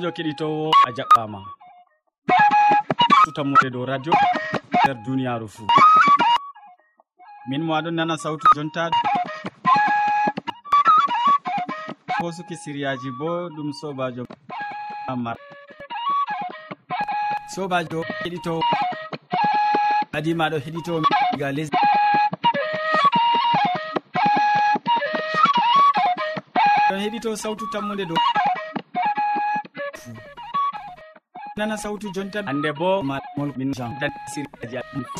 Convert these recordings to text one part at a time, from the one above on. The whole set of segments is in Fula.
sobajo keɗitowo a jaɓɓama. Tutammode dow radio nder duniyaru fuu. Min mo aɗon nana sawtu jonta hosuki siriyaji bo ɗum sobajo amar sobajo heɗitowo adimaɗo heɗitowo ga lesdi ɗon heɗito sawtu tammude dow nana sawtu jonta hande bo mamol min jandan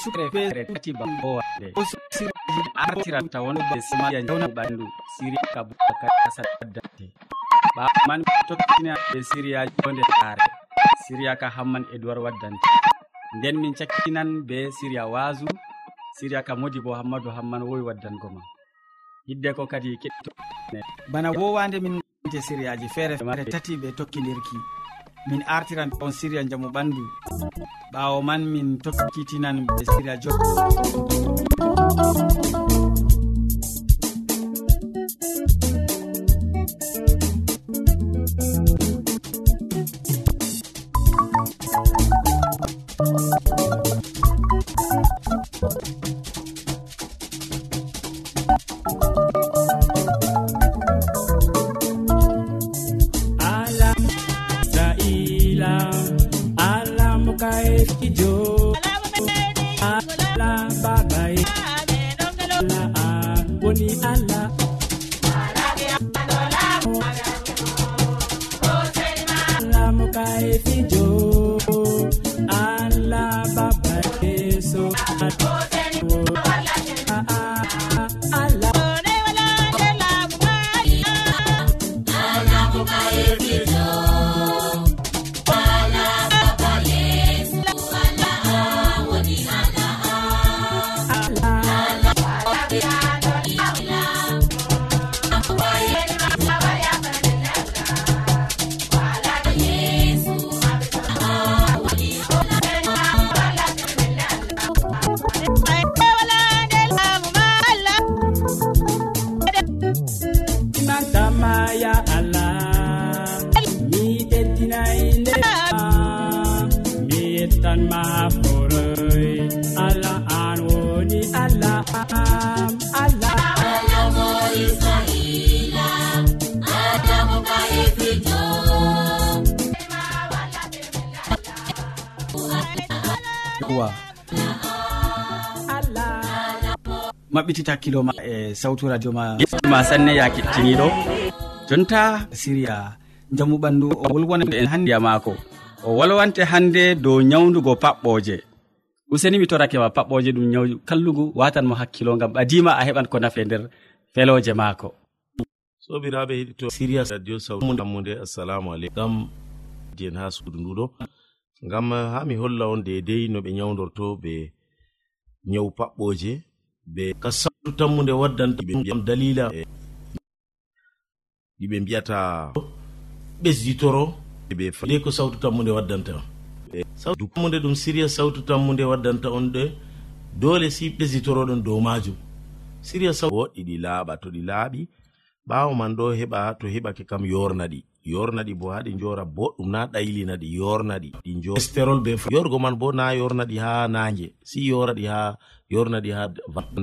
sukre fere tiba owaɗe o sirji artira tawonɓe simaa jawna ɓandu. Siri kabakasadate ɓaman tokkina ɓe siriyaji jonde are siriya ka hamman e waddante. Nden min cakkinan be siriya wasu siriya ka modi bo hammadou hamman wowi waddango ma. Yidde ko kadi keɗto bana wowande min te siriyaji feere tati ɓe tokkidirki min artiran on siriya jaamu ɓandu. Ɓawo man min tokkitinan ɓe siriya jokko bagay jo. ya maɓɓitita hakkilo e eh, sawtu radio ma ma sanne ya kettiniɗo jonta siriya jamu ɓandu o wolwonde en hanndiya maako. O wolwante hande dow nyawdugo paɓɓoje useni mi torakema paɓɓoje ɗum nyaw kallugu watanmo hakkilo gam ɓadima a heɓan ko nafe nder feloje maako. Sobiraɓe heɗito siriya radio sawmude assalamu aleykum. Gam dien ha suudu nduɗo. Gam ha mi holla on dedei no ɓe nyawdorto ɓe nyawu paɓɓoje be ka sattu tammude waddanta dalila. ɗiɓe mbiyata ɓesditoro ɓe ko sawtu tammude waddanta. On tammude ɗum siriya sawtu tammude waddanta on ɗe. Dole si ɓesditoroɗon dow majum siriya saw woɗɗi ɗi laaɓa to ɗi laaɓi ɓaawo man ɗo heɓa to heɓake kam yorna ɗi. Yorna ɗi bo haɗi njora boɗɗum na ɗaylina ɗi yorna ɗi. Ɗi be yorgo man bo na yorna ɗi ha nanje si yoraɗi ha yorna ɗi ha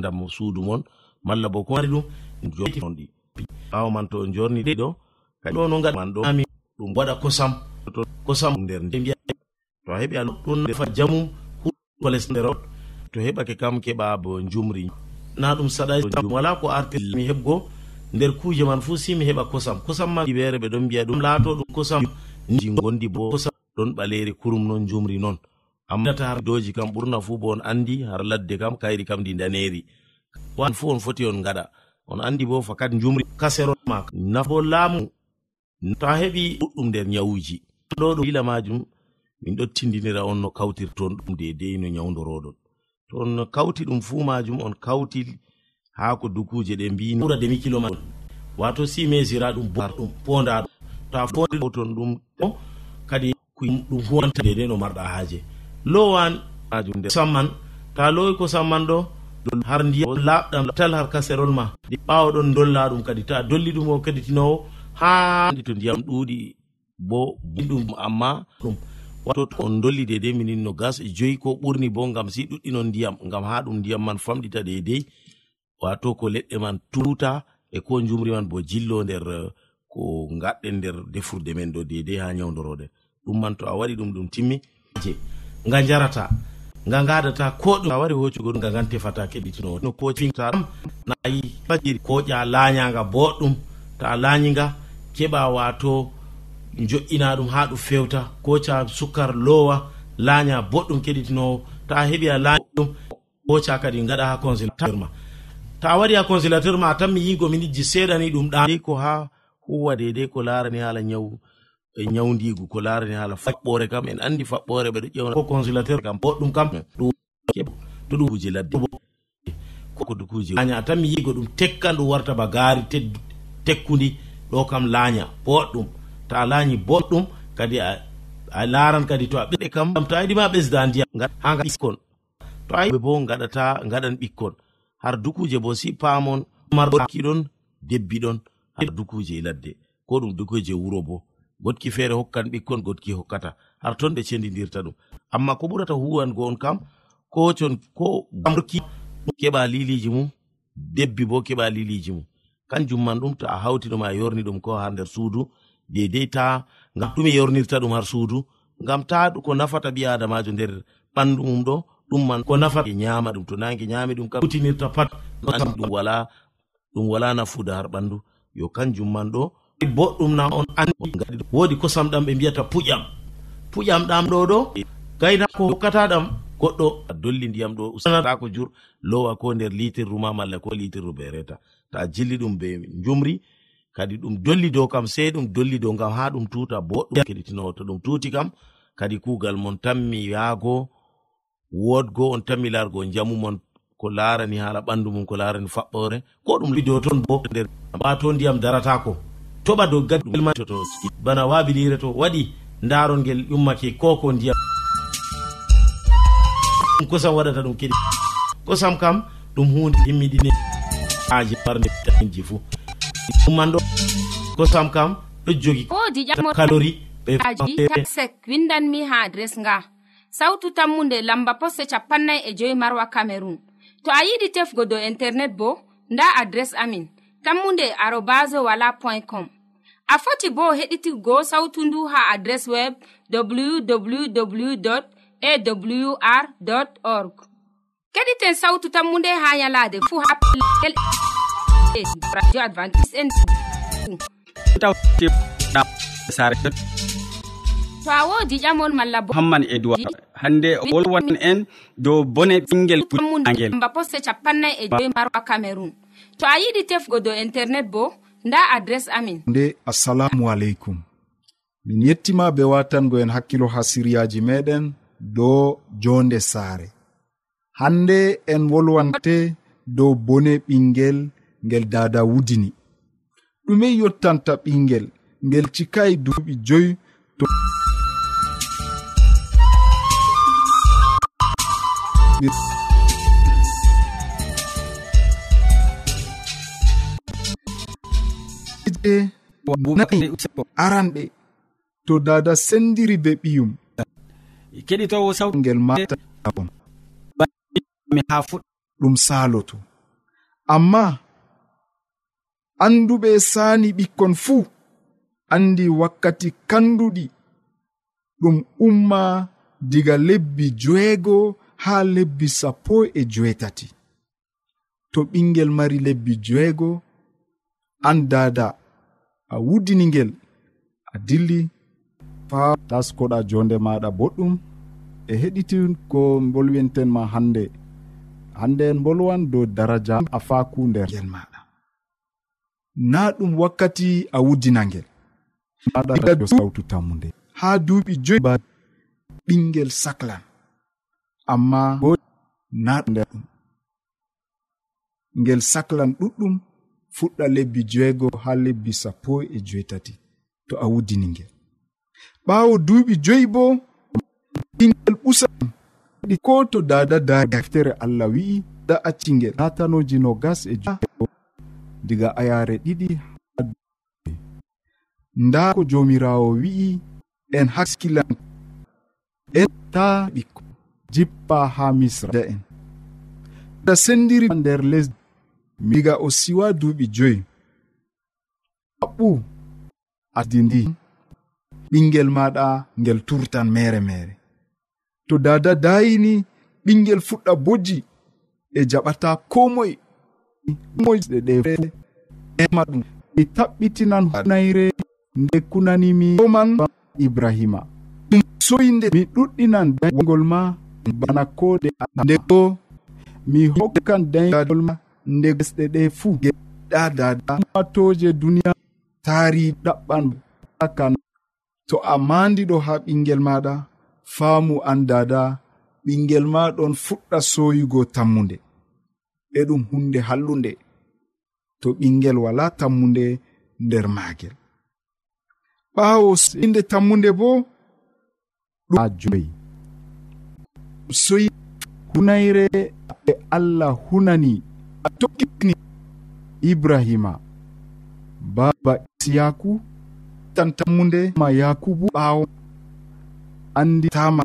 dam suudu mon malla bo ko mari ɗum ɗi. sappi ɓawo man to jorni ɗiɗo kadi ɗo no gaɗman ɗo. Ami ɗum waɗa kosam. To kosam nder mbiya. To a heɓi a ɗon defa jamum huɗo nder to heɓake kam keɓa bo jumri na ɗum saɗa wala ko artimi heɓgo nder kuje man fuu si mi heɓa kosam. Kosam ma ɓeere ɓe ɗon mbiya ɗum laato ɗum kosam. Ji gondi bo kosam. Ɗon ɓaleri kurum non jumri noon ammadata har doji kam ɓurna fuu bo on andi har ladde kam kayri kam ndi daneri wan fuu on foti on gaɗa on andi bo fakat jumri kasero maka nafo laamu to a heɓi ɗuɗɗum nder nyawuji ɗo ɗum ila majum min ɗo tindinira on no kawtirton ɗum dedei no nyawdoroɗon to on kawti ɗum fuu majum on kawti haa ko dukuje ɗe mbini ɓura demi kilo ma wato si mesira ɗum bar ɗum. Ponda to a foton ɗum kadi ɗum huwanta dedei no marɗa haaje. Lowan majum nde samman to a lowi ko samman ɗo ɗon har ndiyam laaɓɗam tal har kaserol ma. Ɗi ɓaawɗon dolla ɗum kadi ta dolli ɗum o kadi tinowo haa to ndiyam ɗuuɗi bo ɗum amma ɗum wato on dolli dedei minin no gas e joyi ko ɓurni bo ngam si ɗuɗɗinon ndiyam ngam ha ɗum ndiyam man famɗita dedei wato ko leɗɗe man tuta e ko jumri man bo jillo nder ko gaɗɗen nder defurde men ɗo dedei ha nyawdoroɗen ɗum man to a waɗi ɗum ɗum timmi je nga jarata nga gaɗata ko ɗum a wari hoccugo ɗum nga gan tefata keɓitino no ko fintaɗam nayi fajiri. Koƴa lañaga boɗɗum ta a laañiga keɓa wato joƴƴina ɗum ha ɗum fewta. Koca sukkar lowa laña boɗɗum keɗitinowo ta a heeɓi a laañi ɗum koca kadi gaɗa ha consilateur ma. Ta a waɗi ha consilateur ma a tanmi yigo minijji seeɗani ɗum ɗa. Ko ha huwa dedei ko larani haala ñawu e ñawdigu ko larani haala faɓɓore kam en andi faɓɓore ɓeɗo ƴewna ko consulateur kam boɗɗum kam ɗum to ɗum kuje ladde. Koko dukuji laña tan mi yigo ɗum tekkan ɗum warta ba gaari tekkudi ɗo kam laaña boɗɗum. Ta a laañi boɗɗum kadi a laaran kadi to a ɓeɗe kam to a yiɗima ɓesda ndiyam ha ɓikkon. To a yiɓe bo gaɗata gaɗan ɓikkon. Har dukuje bo si paamon markiɗon debbiɗon dukuje e ladde. Ko ɗum dukuje wuro bo. goɗki feere hokkan ɓikkon goɗki hokkata. Har ton ɓe cendidirta ɗum. Amma ko ɓurata huwango on kam ko con ko amrki keɓa liliji mum debbi bo keɓa liliji mum. Kanjum man ɗum to a hawti ɗum a yorni ɗum ko har nder suudu dedei ta ngam ɗume yornirta ɗum har suudu ngam ta ko nafata ɓi adamajo nder ɓandu mum ɗo ɗum man ko nafata nyama ɗum. To nange nyami ɗum kam utinirta pat ɗum wala ɗum wala nafuda har ɓandu yo kanjum man ɗo boɗɗum na on andi woodi kosam ɗam ɓe mbiyata puƴam. Puƴam ɗam ɗo ɗo gaynako hokkata ɗam goɗɗo a dolli ndiyam ɗo usanata ko jur lowa ko nder litirru ma malla ko litirru be reta. Ta jilli ɗum be jumri kadi ɗum dolli dow kam sei ɗum dolli dow ngam ha ɗum tuta boɗɗum keɗitinowo to ɗum tuti kam kadi kugal mon tammi yaago wodgo on tammi largo jamu mon ko larani hala ɓandu mum ko larani faɓɓore ko ɗum lidow ton bo nder ma ndiyam daratako toɓa dow gaɗɗumto bana wabilire to waɗi ndaron ngel ƴummake ko ko ndiyam. Kosam waɗata ɗum keɗi kosam kam ɗum hunde himmiɗine aji ɓarde vitaminji fuu ɗumanɗo kosam kam ɗo jogi woodi calori ɓesek windanmi ha adres nga. Sautu tammunde lamba poste capannay e joyi marwa camerun to a yiɗi tefgo dow internet bo nda adres amin. Tammunde arobas wala point com. a foti bo heɗitigo sautu ndu ha adres web www awr org. Keɗiten sautu tammunde ha yalade fuu ha pellel radio advantice en. To a woodi ƴamol malla bo hamman e duwa hannde wolwan en dow bone ɓingel puangel mba poste capannay e joyi marwa cameron to a yiɗi tefgo dow internet bo nda adres amin. Nde assalamu aleykum min yettima be watangoen hakkilo ha siryaji meɗen dow jonde saare. Hande en wolwante dow bone ɓingel ngel dada wudini. Ɗume yottanta ɓingel ngel cikayi duuɓi joyi to Yes. julde aranɓe. To dada sendiri be ɓiyum. Keɗitowo sawgel mata ha ɗum saloto. Amma anduɓe saani ɓikkon fuu andi wakkati kanduɗi ɗum umma diga lebbi joweego haa lebbi sappo e joetati to ɓingel mari lebbi joweego an dada a wuddini ngel a dilli. Faa taskoɗa jonde maɗa boɗɗum e heɗiti ko bolwinten ma hande hande en bolwan dow daraja a faku nder gel maɗa na ɗum wakkati a wuddina ngel. Maɗa sawtu tammude ha duuɓi joyi ba ɓingel saclan amma bo na nder ɗum. Ngel saclan ɗuɗɗum fuɗɗa lebbi joego ha lebbi sappo e joetati to a wuddini ngel. Ɓaawo duuɓi joyi bo ɓingel ɓusan ɗi ko to dada da deftere allah wi'i da accingel latanoji no gas e joego diga ayare ɗiɗi nda ko jomirawo wi'i en haskilan. En ta ɓikko jippa ha misra. En. Da sendiri nder lesdi miga o siwa duuɓi joyi. Haɓɓu adi ndi ɓingel maɗa ngel turtan mere mere to dada dayini ɓingel fuɗɗa bojji e jaɓata komoye. Moyɗe ɗe ema ɗum ɗi taɓɓitinan hunayre nde kunanimi oman ibrahima. Soyde mi ɗuɗɗinan dagol ma bana ko ɗe nde ko mi hokkan dagol ma nde gesɗe ɗe fuu. Geɗa dada matoje duniya taari ɗaɓɓan kan to a mandiɗo ha ɓingel maɗa faamu an dada ɓingel ma ɗon fuɗɗa soyugo tammude e ɗum hunde hallunde. To ɓingel wala tammude nder maagel. Ɓaawo inde tammude bo joyi. Soyi hunayre e allah hunani. a tokkini ibrahima baba isiyaku tan tammude ma yakubu ɓaawo annditama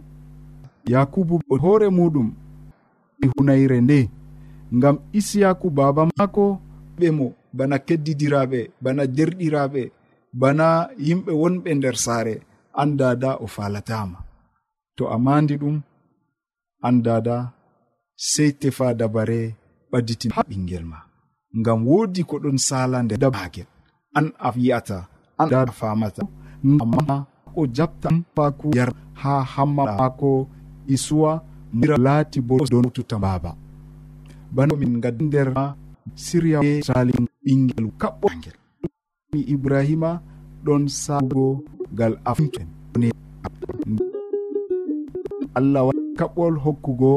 yakubu e hoore muɗum e hunayre nde. Ngam isiyaku baba maako ɓe mo bana keddidiraɓe bana derɗiraɓe bana yimɓe wonɓe nder saare an dada o falatama to a mandi ɗum an dada sey tefa dabare ɓadditin ha ɓingel ma. Ngam woodi ko ɗon sala nder dabagel an a yi'ata an da famata amma o jabtan faku yar ha hamma maako isuwa mira laati bo don tuta baba bana min gadi nder ma siriya sali ɓingel kaɓɓogel mi ibrahima ɗon sago gal aften allah wa kaɓɓol hokkugo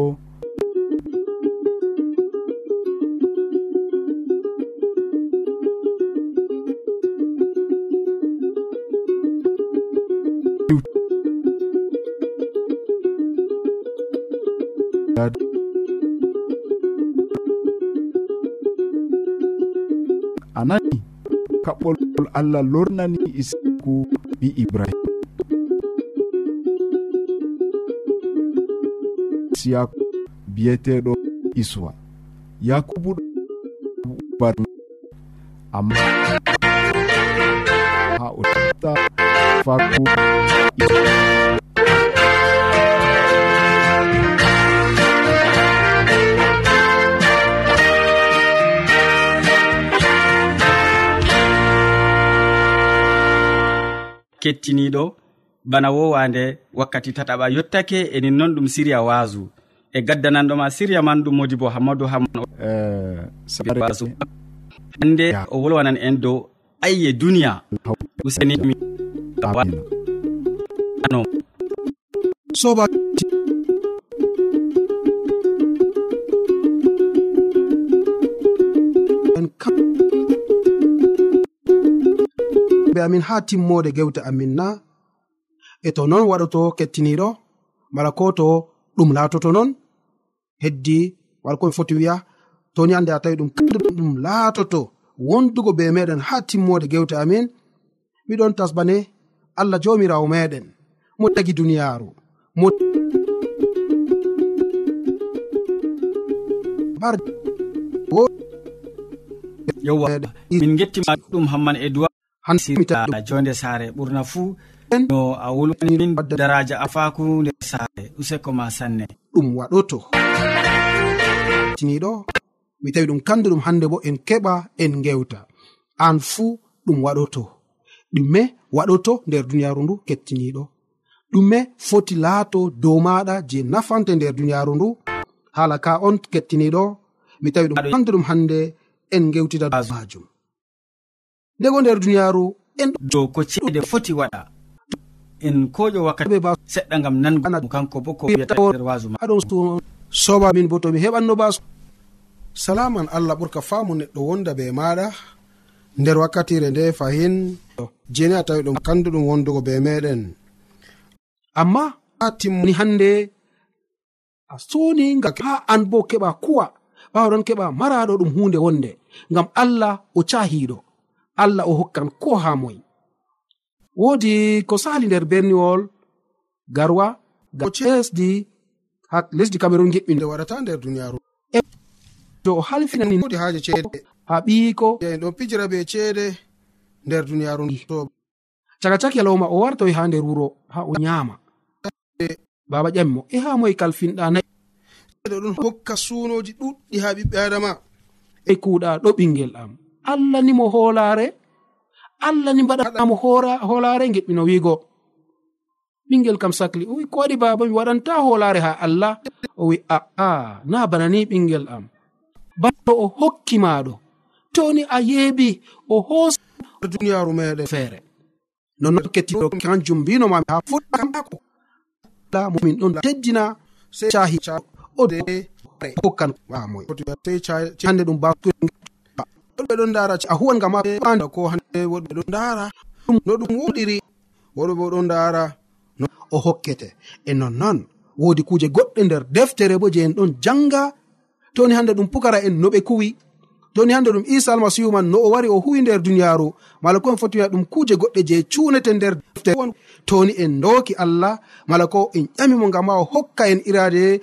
a nani kaɓɓol allah lornani isaku ɓi ibrahim. Siyaku biyeteɗo iswa. Yakubu ɗobar amma ha o tata faku kettiniɗo bana wowande wakkati tataɓa yettake enin noon ɗum siriya wasu e gaddananɗoma siriya man ɗum modi bo hammadou eh, hannde o wolwanan en dow ayye duniya. Useni soba be amin ha timmode gewte amin na. E to non waɗoto kettiniɗo mala ko to ɗum laatoto non heddi wala komi foti wiya toni hande a tawi ɗum ɗum laatoto wondugo be meɗen ha timmode gewte amin miɗon tasbane allah jomirawo meɗen. Mo tagi duniyaru mo yowwa min gettima ɗum hamman e duwa hansitaa jonde saare ɓurna fuu no a wulwanin daraja afaku nder saare useko ma sanne. Ɗum waɗoto. Tiniɗo mi tawi ɗum kandu ɗum hande bo en keɓa en gewta an fuu ɗum waɗoto. Ɗume waɗoto nder duniyaru ndu kettiniɗo. Ɗume foti laato dow maɗa je nafante nder duniyaru ndu. Hala ka on kettiniɗo mi tawi ɗum kandu ɗum hande en gewtida majum ndego nder duniyaru en dow ko ceede foti waɗa. En koƴo wakkati ba seɗɗa gam nango kanko bo ko wiyataer wasu ma. aɗon soba min bo tomi heɓanno baso salaman allah ɓurka faamu neɗɗo wonda be maɗa nder wakkatire nde fahin jeni a tawi ɗum kandu ɗum wondugo be meɗen amma a timmni hannde a soni ga ha an bo keɓa kuwa ɓawaɗon keɓa maraɗo ɗum hunde wonde ngam allah o cahiɗo allah o hokkan ko ha moye woodi ko sali nder berniwol garwa lesdi ha lesdi cameron geɓɓinde waɗata nder duniyaru e to o halfinani wodi haaje ceede. Ha ɓiyiko en ɗon pijira be ceede nder duniyaru to caka cak yalowma o wartoy ha nder wuro ha o nyaama. Baba ƴamimo e ha moye kalfinɗa nayi? Ɗo ɗon hokka suunoji ɗuɗɗi ha ɓiɓɓe adama e kuuɗa ɗo ɓingel am. allah nimo hoolaare allah ni mbaɗanamo hoolaare geɓɓino wiigo. Ɓingel kam sahli wi ko waɗi baba mi waɗanta hoolaare ha allah. O wi a'a na bana ni ɓingel am. Banno o hokki maɗo toni a yeebi o hoosa duniyaru meɗen feere. Nonnon kettiɗo kanjum mbinomami ha fuɗɗamako lamumin ɗon teddina se cahi o hokkan amoy hande ɗum ba ɗon ɓeɗon ndara a huwan gam aɓanda ko hande woɗɓe ɗon ndara. No ɗum woɗiri. Woɗɓe bo ɗon ndara. O hokkete. E nonnon woodi kuje goɗɗe nder deftere bo je en ɗon janga toni hande ɗum pukara en no ɓe kuwi. Toni hande ɗum isa almasihu man no o wari o huwi nder duniyaru mala ko en foti wiya ɗum kuje goɗɗe je cunete nder deftere toni en doki allah mala ko en ƴamimo ngam ma o hokka en irade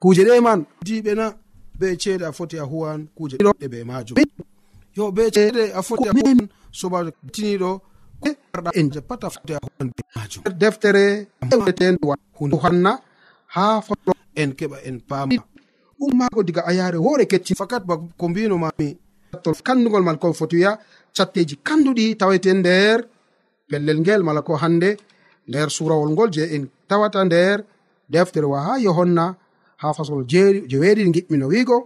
kuje ɗe man. Diɓe na be ceede a foti a huwan kuje ɗe be majum yo be eh, ceede a foti amin sobajo tiniɗo arɗa en jappata foti a hoɗan be majum. Deftere ewteten hanna ha folo en keɓa en paama ummaago diga a yaare hoore kecci. Fakat ba ko mbino mami. Kandugol man ko foti wiya catteji kanduɗi taweten nder pellel ngel mala ko hande nder surawol ngol je en tawata nder deftere wa ha yohanna ha fasol jeweɗiɗi giɓɓino wiigo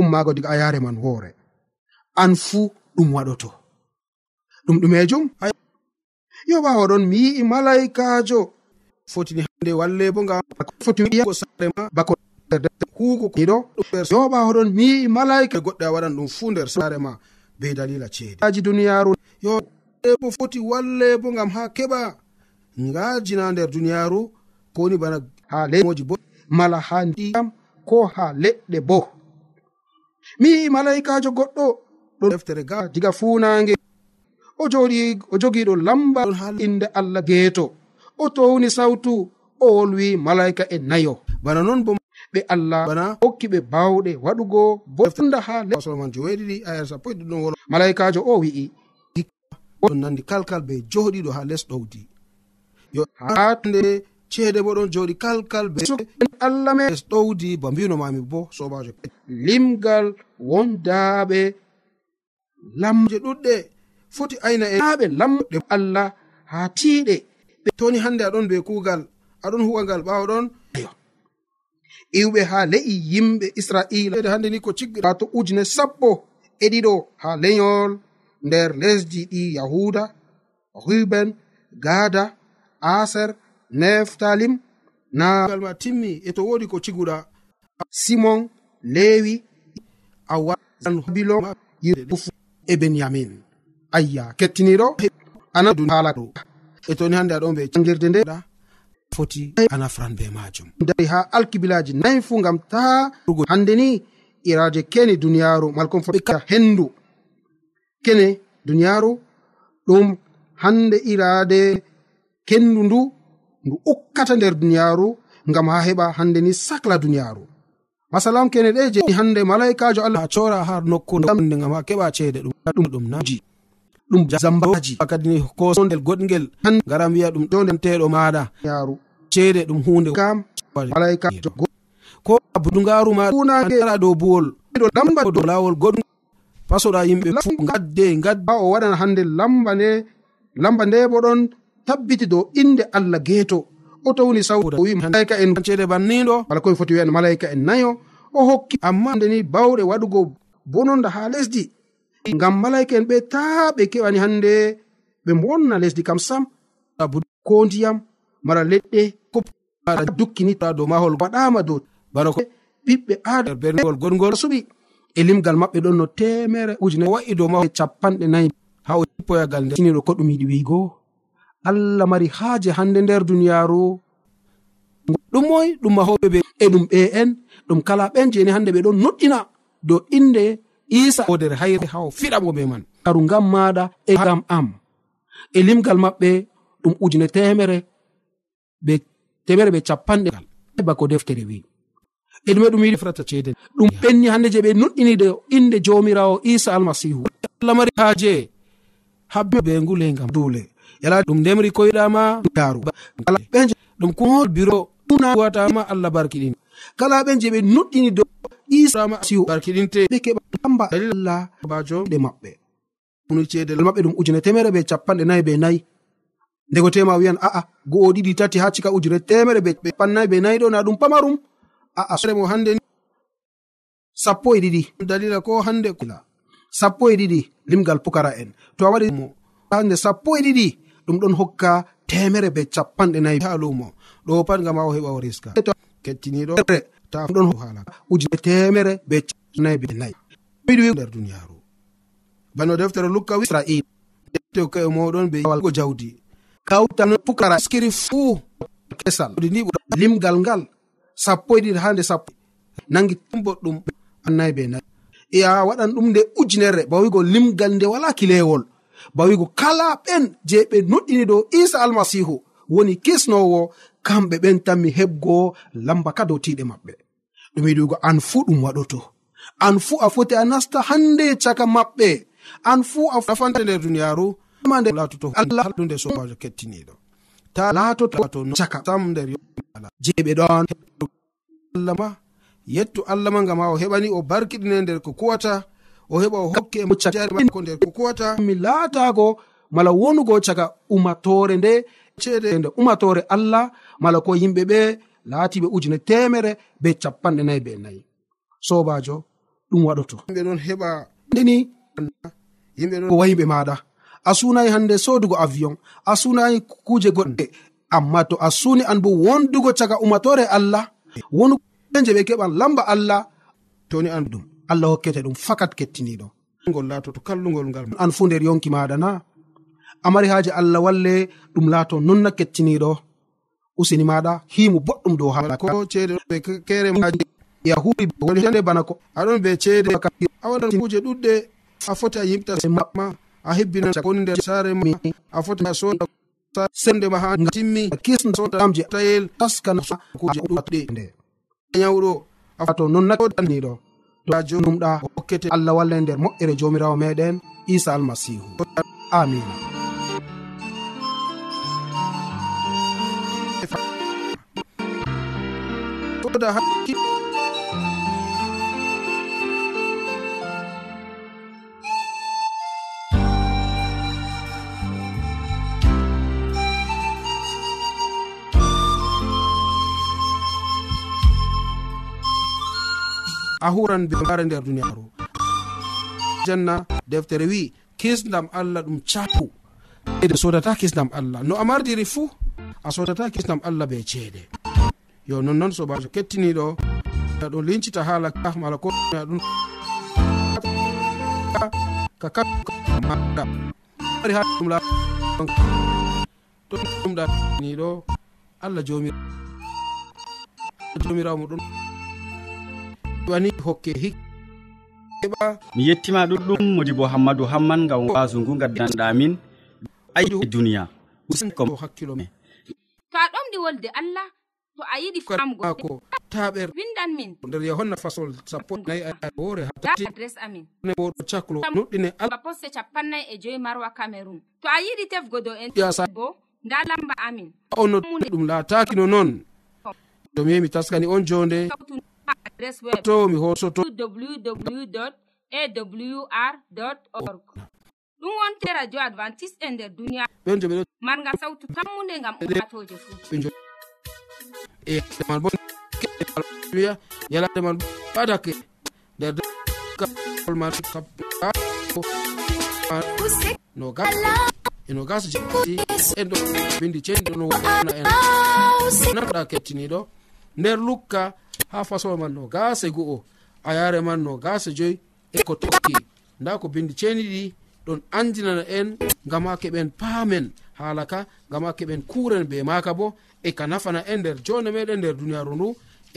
ummaago diga a yaare man hoore an fuu ɗum waɗoto. Ɗum ɗumejum yo ɓawo ɗon mi yi'i malaikajo. Fotini hande walle bo ngam fotinigo saare ma bako hugo ɗiɗo yo ɓawa ɗon mi yi'i malaika goɗɗe a waɗan ɗum fuu nder sare ma be dalila ceedeaji duniyaru yo bo foti walle bo ngam ha keɓa. Ngajina nder duniyaru kowoni bana ha lemoji bo mala ha ndiyam ko ha leɗɗe bo. Mi yi'i malaikajo goɗɗo. ɗo deftere ga diga funange o joɗi o jogiɗo lamba inde allah geeto. O towni sawtu o wolwi malaika e nayo. Bana noon bo ɓe allah bana hokki ɓe bawɗe waɗugo bofanda ha solomon joweɗiɗi ayar sappo e ɗiɗon wol malaikajo o wi'i ɗon nandi kalkal be joɗiɗo ha les ɗowdi. Yo hande ceede bo ɗon joɗi kalkal be allah me les ɗowdi ba mbinomami bo sobajo limgal wondaɓe lamje ɗuɗɗe. Foti ayna e haaɓe lamɗe. Allah ha tiiɗe. Ɓe toni hande aɗon be kuugal aɗon huwangal ɓawo ɗon. Iwɓe ha le'i yimɓe israila hande ni ko ciggiɗa to ujune sappo e ɗiɗo ha leyol. Nder lesdi ɗi yahuda ruben gada aser neftalim. Nagal ma timmi e to wodi ko ciguɗa. Simon lewi awa bilon e benyamin. Ayya kettiniɗo? Anadu hala ɗo. E toni hande aɗon ɓe jangirde nde foti anafran be majum dari ha alkibilaji nayi fu gam ta rugo. Hande ni iraje kene duniyaru malkon foɓeka hendu kene duniyaru ɗum hande irade kendu ndu ndu ukkata nder duniyaru ngam ha heɓa hande ni sacla duniyaru masalam kene ɗe je hande malaikajo allah cora har nokkude gam ha keɓa ceede ɗum. Ɗum ɗum naji ɗum zambaji kadi kosondel goɗgel. Han ngara wiya ɗum jondenteɗo maɗa yaru ceede ɗum hunde kam. Malaikajo ko budugaru ma dow buwol. Ɗo lamba dow lawol goɗ pasoɗa yimɓe fu gadde gadda o waɗan hande lamba nde lamba nde bo ɗon tabbiti dow inde allah geeto. o towni sawda. O wi malaika en ceede banniɗo wala koye foti wiyan malaika en nayo o hokki. Amma ndeni bawɗe waɗugo bononda ha lesdi ngam malaika en ɓe ta ɓe keɓani hande ɓe bonna lesdi kam sam. Ko ndiyam mara leɗɗe mara dukkinita dow mahol waɗama dow bana ko ɓiɓɓe aadagol goɗgol suɓi e limgal maɓɓe ɗon no temere ujune. Wa'i dow mahol e capanɗe nayi ha o poyagal ndeniɗo ko ɗum yiɗi wiigo allah mari haaje hande nder duniyaru ɗum moy ɗum mahoɓe ɓe e ɗum ɓe en ɗum kala ɓen jeni hande ɓe ɗon noɗɗina dow inde isa oder hayre ha o fiɗamo ɓe man. Karu ngam maɗa e gam am. E limgal maɓɓe ɗum ujune temere be temere ɓe capanɗe bako deftere wi. E ɗume ɗum yiɗi frata ceede. Ɗum ɓenni hande je ɓe noɗɗini de inde jomirawo isa almasihu allah mari haaje habbe be ngulengam duule. yala ɗum ndemri koyɗama daru ɗum kuhol biro unawatama allah barkiɗin. Kala ɓen je ɓe nuɗɗini dow isama siw barkiɗinte. Ɓe keɓa amba dalillah bajo ɗe maɓɓe. Ceedel maɓɓe ɗum ujune temere be capanɗe nayi be nayi. Ndego tema wiyan a'a go'o ɗiɗi tati ha cika ujune temere be pannayi be nayi ɗo na ɗum pamarum. A'a soremo hande sappo e ɗiɗi. Dalila ko hande sappo e ɗiɗi limgal pukara en. To a waɗi hande sappo e ɗiɗi. ɗum ɗon hokka temere be capanɗe nayi ha lumo ɗo pat gam a o heɓa o riska kettiniɗo ta ɗon hala. Ujune temere be nayi be nayi miɗi nder duniyaru bano deftere lukka israil. Tewka'e moɗon be walgo jawdi. Kawtan pukara skiri fuu kesal. Ni limgal ngal sappo e ɗiɗi ha nde sappo. Nangi boɗɗum annayi be nayi e a waɗan ɗum nde ujunere bawigo limgal nde wala kilewol. bawigo kala ɓen je ɓe nuɗɗini dow isa almasihu woni kisnowo kamɓe ɓen tan mi heɓgo lamba ka dow tiɗe maɓɓe. Ɗum yiɗugo an fuu ɗum waɗoto. An fuu a foti a nasta hande caka maɓɓe. An fuu a nafanta nder duniyaru ma nde latoto allah ɗunde sobajo kettiniɗo ta latoto caka sam nder je ɓe ɗon allah ma yettu allah ma ngam ha o heɓani o barkiɗine nder ko kuwata o heɓa o hokke ko nder ko kuwata mi laatako mala wonugo caga umatore nde ceede. nde umatore allah mala ko yimɓe ɓe laatiɓe ujune temere be capanɗe nayi be nayi. Sobajo ɗum waɗoto. Yimɓe ɗon heɓa ndeni yimɓe ɗon wayiɓe maɗa a sunayi hande sodugo avion a sunayi kuje goɗɗe. Amma to a suni an bo wondugo caga umatore allah wonu je ɓe keɓan lamba allah toni an ɗum. allah hokkete ɗum fakat kettiniɗo. Gol laatoto kallugol ngal. An fu nder yonki maɗa na. Amari haaji allah walle ɗum laato nonna kettiniɗo. Usini maɗa himu boɗɗum dow hako ceede kere maji bana ko aɗon be ceede a waɗan kuje ɗuɗɗe a foti a yimta maɓma a hebbina koni nder saare ma a foti a soda sende ma ha timmi. Kisna tayel taskana kuje ɗuɗɗe. nde nyawɗo ato non naɗaniɗo doa jonumɗa hokkete allah walla e nder moƴƴere jomirawo meɗen isa almasihu. Amina toda hakki a huran be mare nder duniyaru janna deftere wi kisdam allah ɗum capu. Ede sodata kisdam allah. No a mardiri fuu a sodata kisdam allah be ceede. Yo nonnoon sobajo kettiniɗo ɗum lincita haala ka mala ko ɗum ka kamaɗa ari ha ɗum la to ɗumɗaniɗo allah jomirawo jomirawo mo wani hokke hik heɓa. Mi yettima ɗuɗɗum modi bo hammadou hamman ngam wasu ngu gaddanɗamin ayi duniya. Hakkilo me. To a ɗomɗi wolde allah to a yiɗi famgoako taɓer windan min. nder yohanna fasol sappo nayi aya woore adres amin. Newoɗo caklo nuɗɗine ba poste capannayi e joyi marwa cameron to a yiɗi tefgo dow en. Yasa bo nda lamba amin. Ono ɗum laataki no noon domi yemi taskani on jonde. adres web to mi hosoto www awr org ɗum wonte radio advantice e nder duniya ɓen ɓeɗo marga sawtu tammude gam umatoje fuu man bo duniya yalade man badake nder man nogas jei en ɗo bindi ceeni no wona en naɗa kettiniɗo nder lukka ha fasowa man no gase go'o a yare man no gase joyi e ko tokki. Nda ko bindi ceniɗi ɗon andinana en ngam ha keɓen paamen haala ka ngam ha keɓen kuren be maka bo e ka nafana en nder jonde meɗen nder duniyaru ndu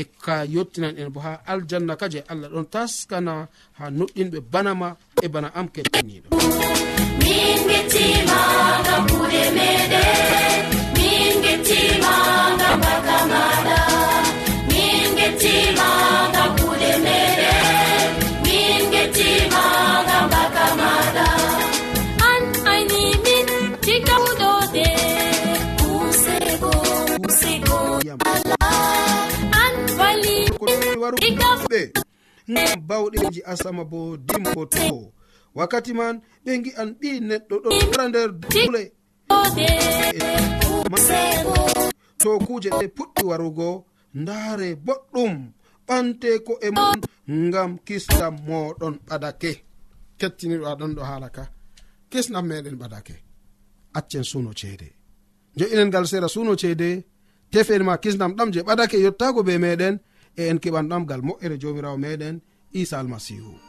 e ka yottinan en bo ha aljanna ka je allah ɗon taskana ha noɗɗinɓe banama e bana am kettiniɗo min gettima ngam kuɗe meɗen min gettima gam bakama ngam bawɗeji asama bo dimbo to. Wakkati man ɓe gi'an ɓi neɗɗo ɗo wara nder dule to kuje ɗe puɗɗi warugo ndaare boɗɗum ɓante ko e mon ngam kisnam moɗon ɓadake. Kettiniɗo aɗon ɗo haala ka. Kisnam meɗen ɓadake. Accen suno ceede. Jo'inen ngal sera suno ceede tefen ma kisnam ɗam je ɓadake yottago be meɗen e en keɓanɗam gal moƴƴere jomirawo meɗen isa almasihu.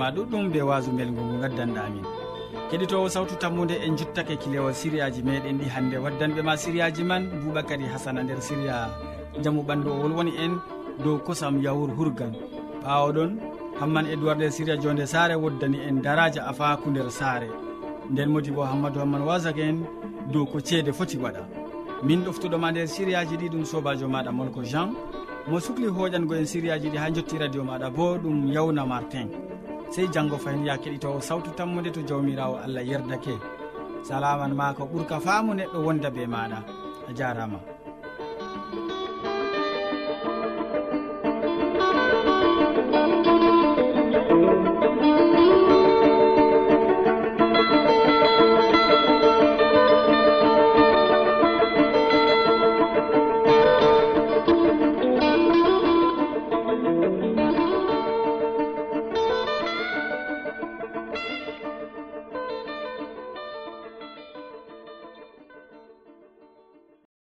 ma ɗuɗɗum be wasu bel ngo gaddanɗa amin. Keɗitowo sawtu tammude en juttake kilewol siriyaji meɗen ɗi hande. Waddanɓe ma siriyaji man boubacary hasana nder siriya. Jaamu ɓandu o wolwoni en dow kosam yawur hurgan. Ɓawoɗon hamman edoird nder siriya jonde saare woddani en daraja afaku nder saare. Nden modi bo hammadou hamman wasake en dow ko ceede foti waɗa. Min ɗoftuɗoma nder siriyaji ɗi ɗum sobajo maɗa molko jean. Mo sukli hoƴango en siriyaji ɗi ha jotti radio maɗa bo ɗum yawna martin. sey janggo fayin ya keɗitowo sawtu tammude to jawmirawo allah yerdake. Salaman ma ko ɓurka faamu neɗɗo wonda be maɗa. A jarama.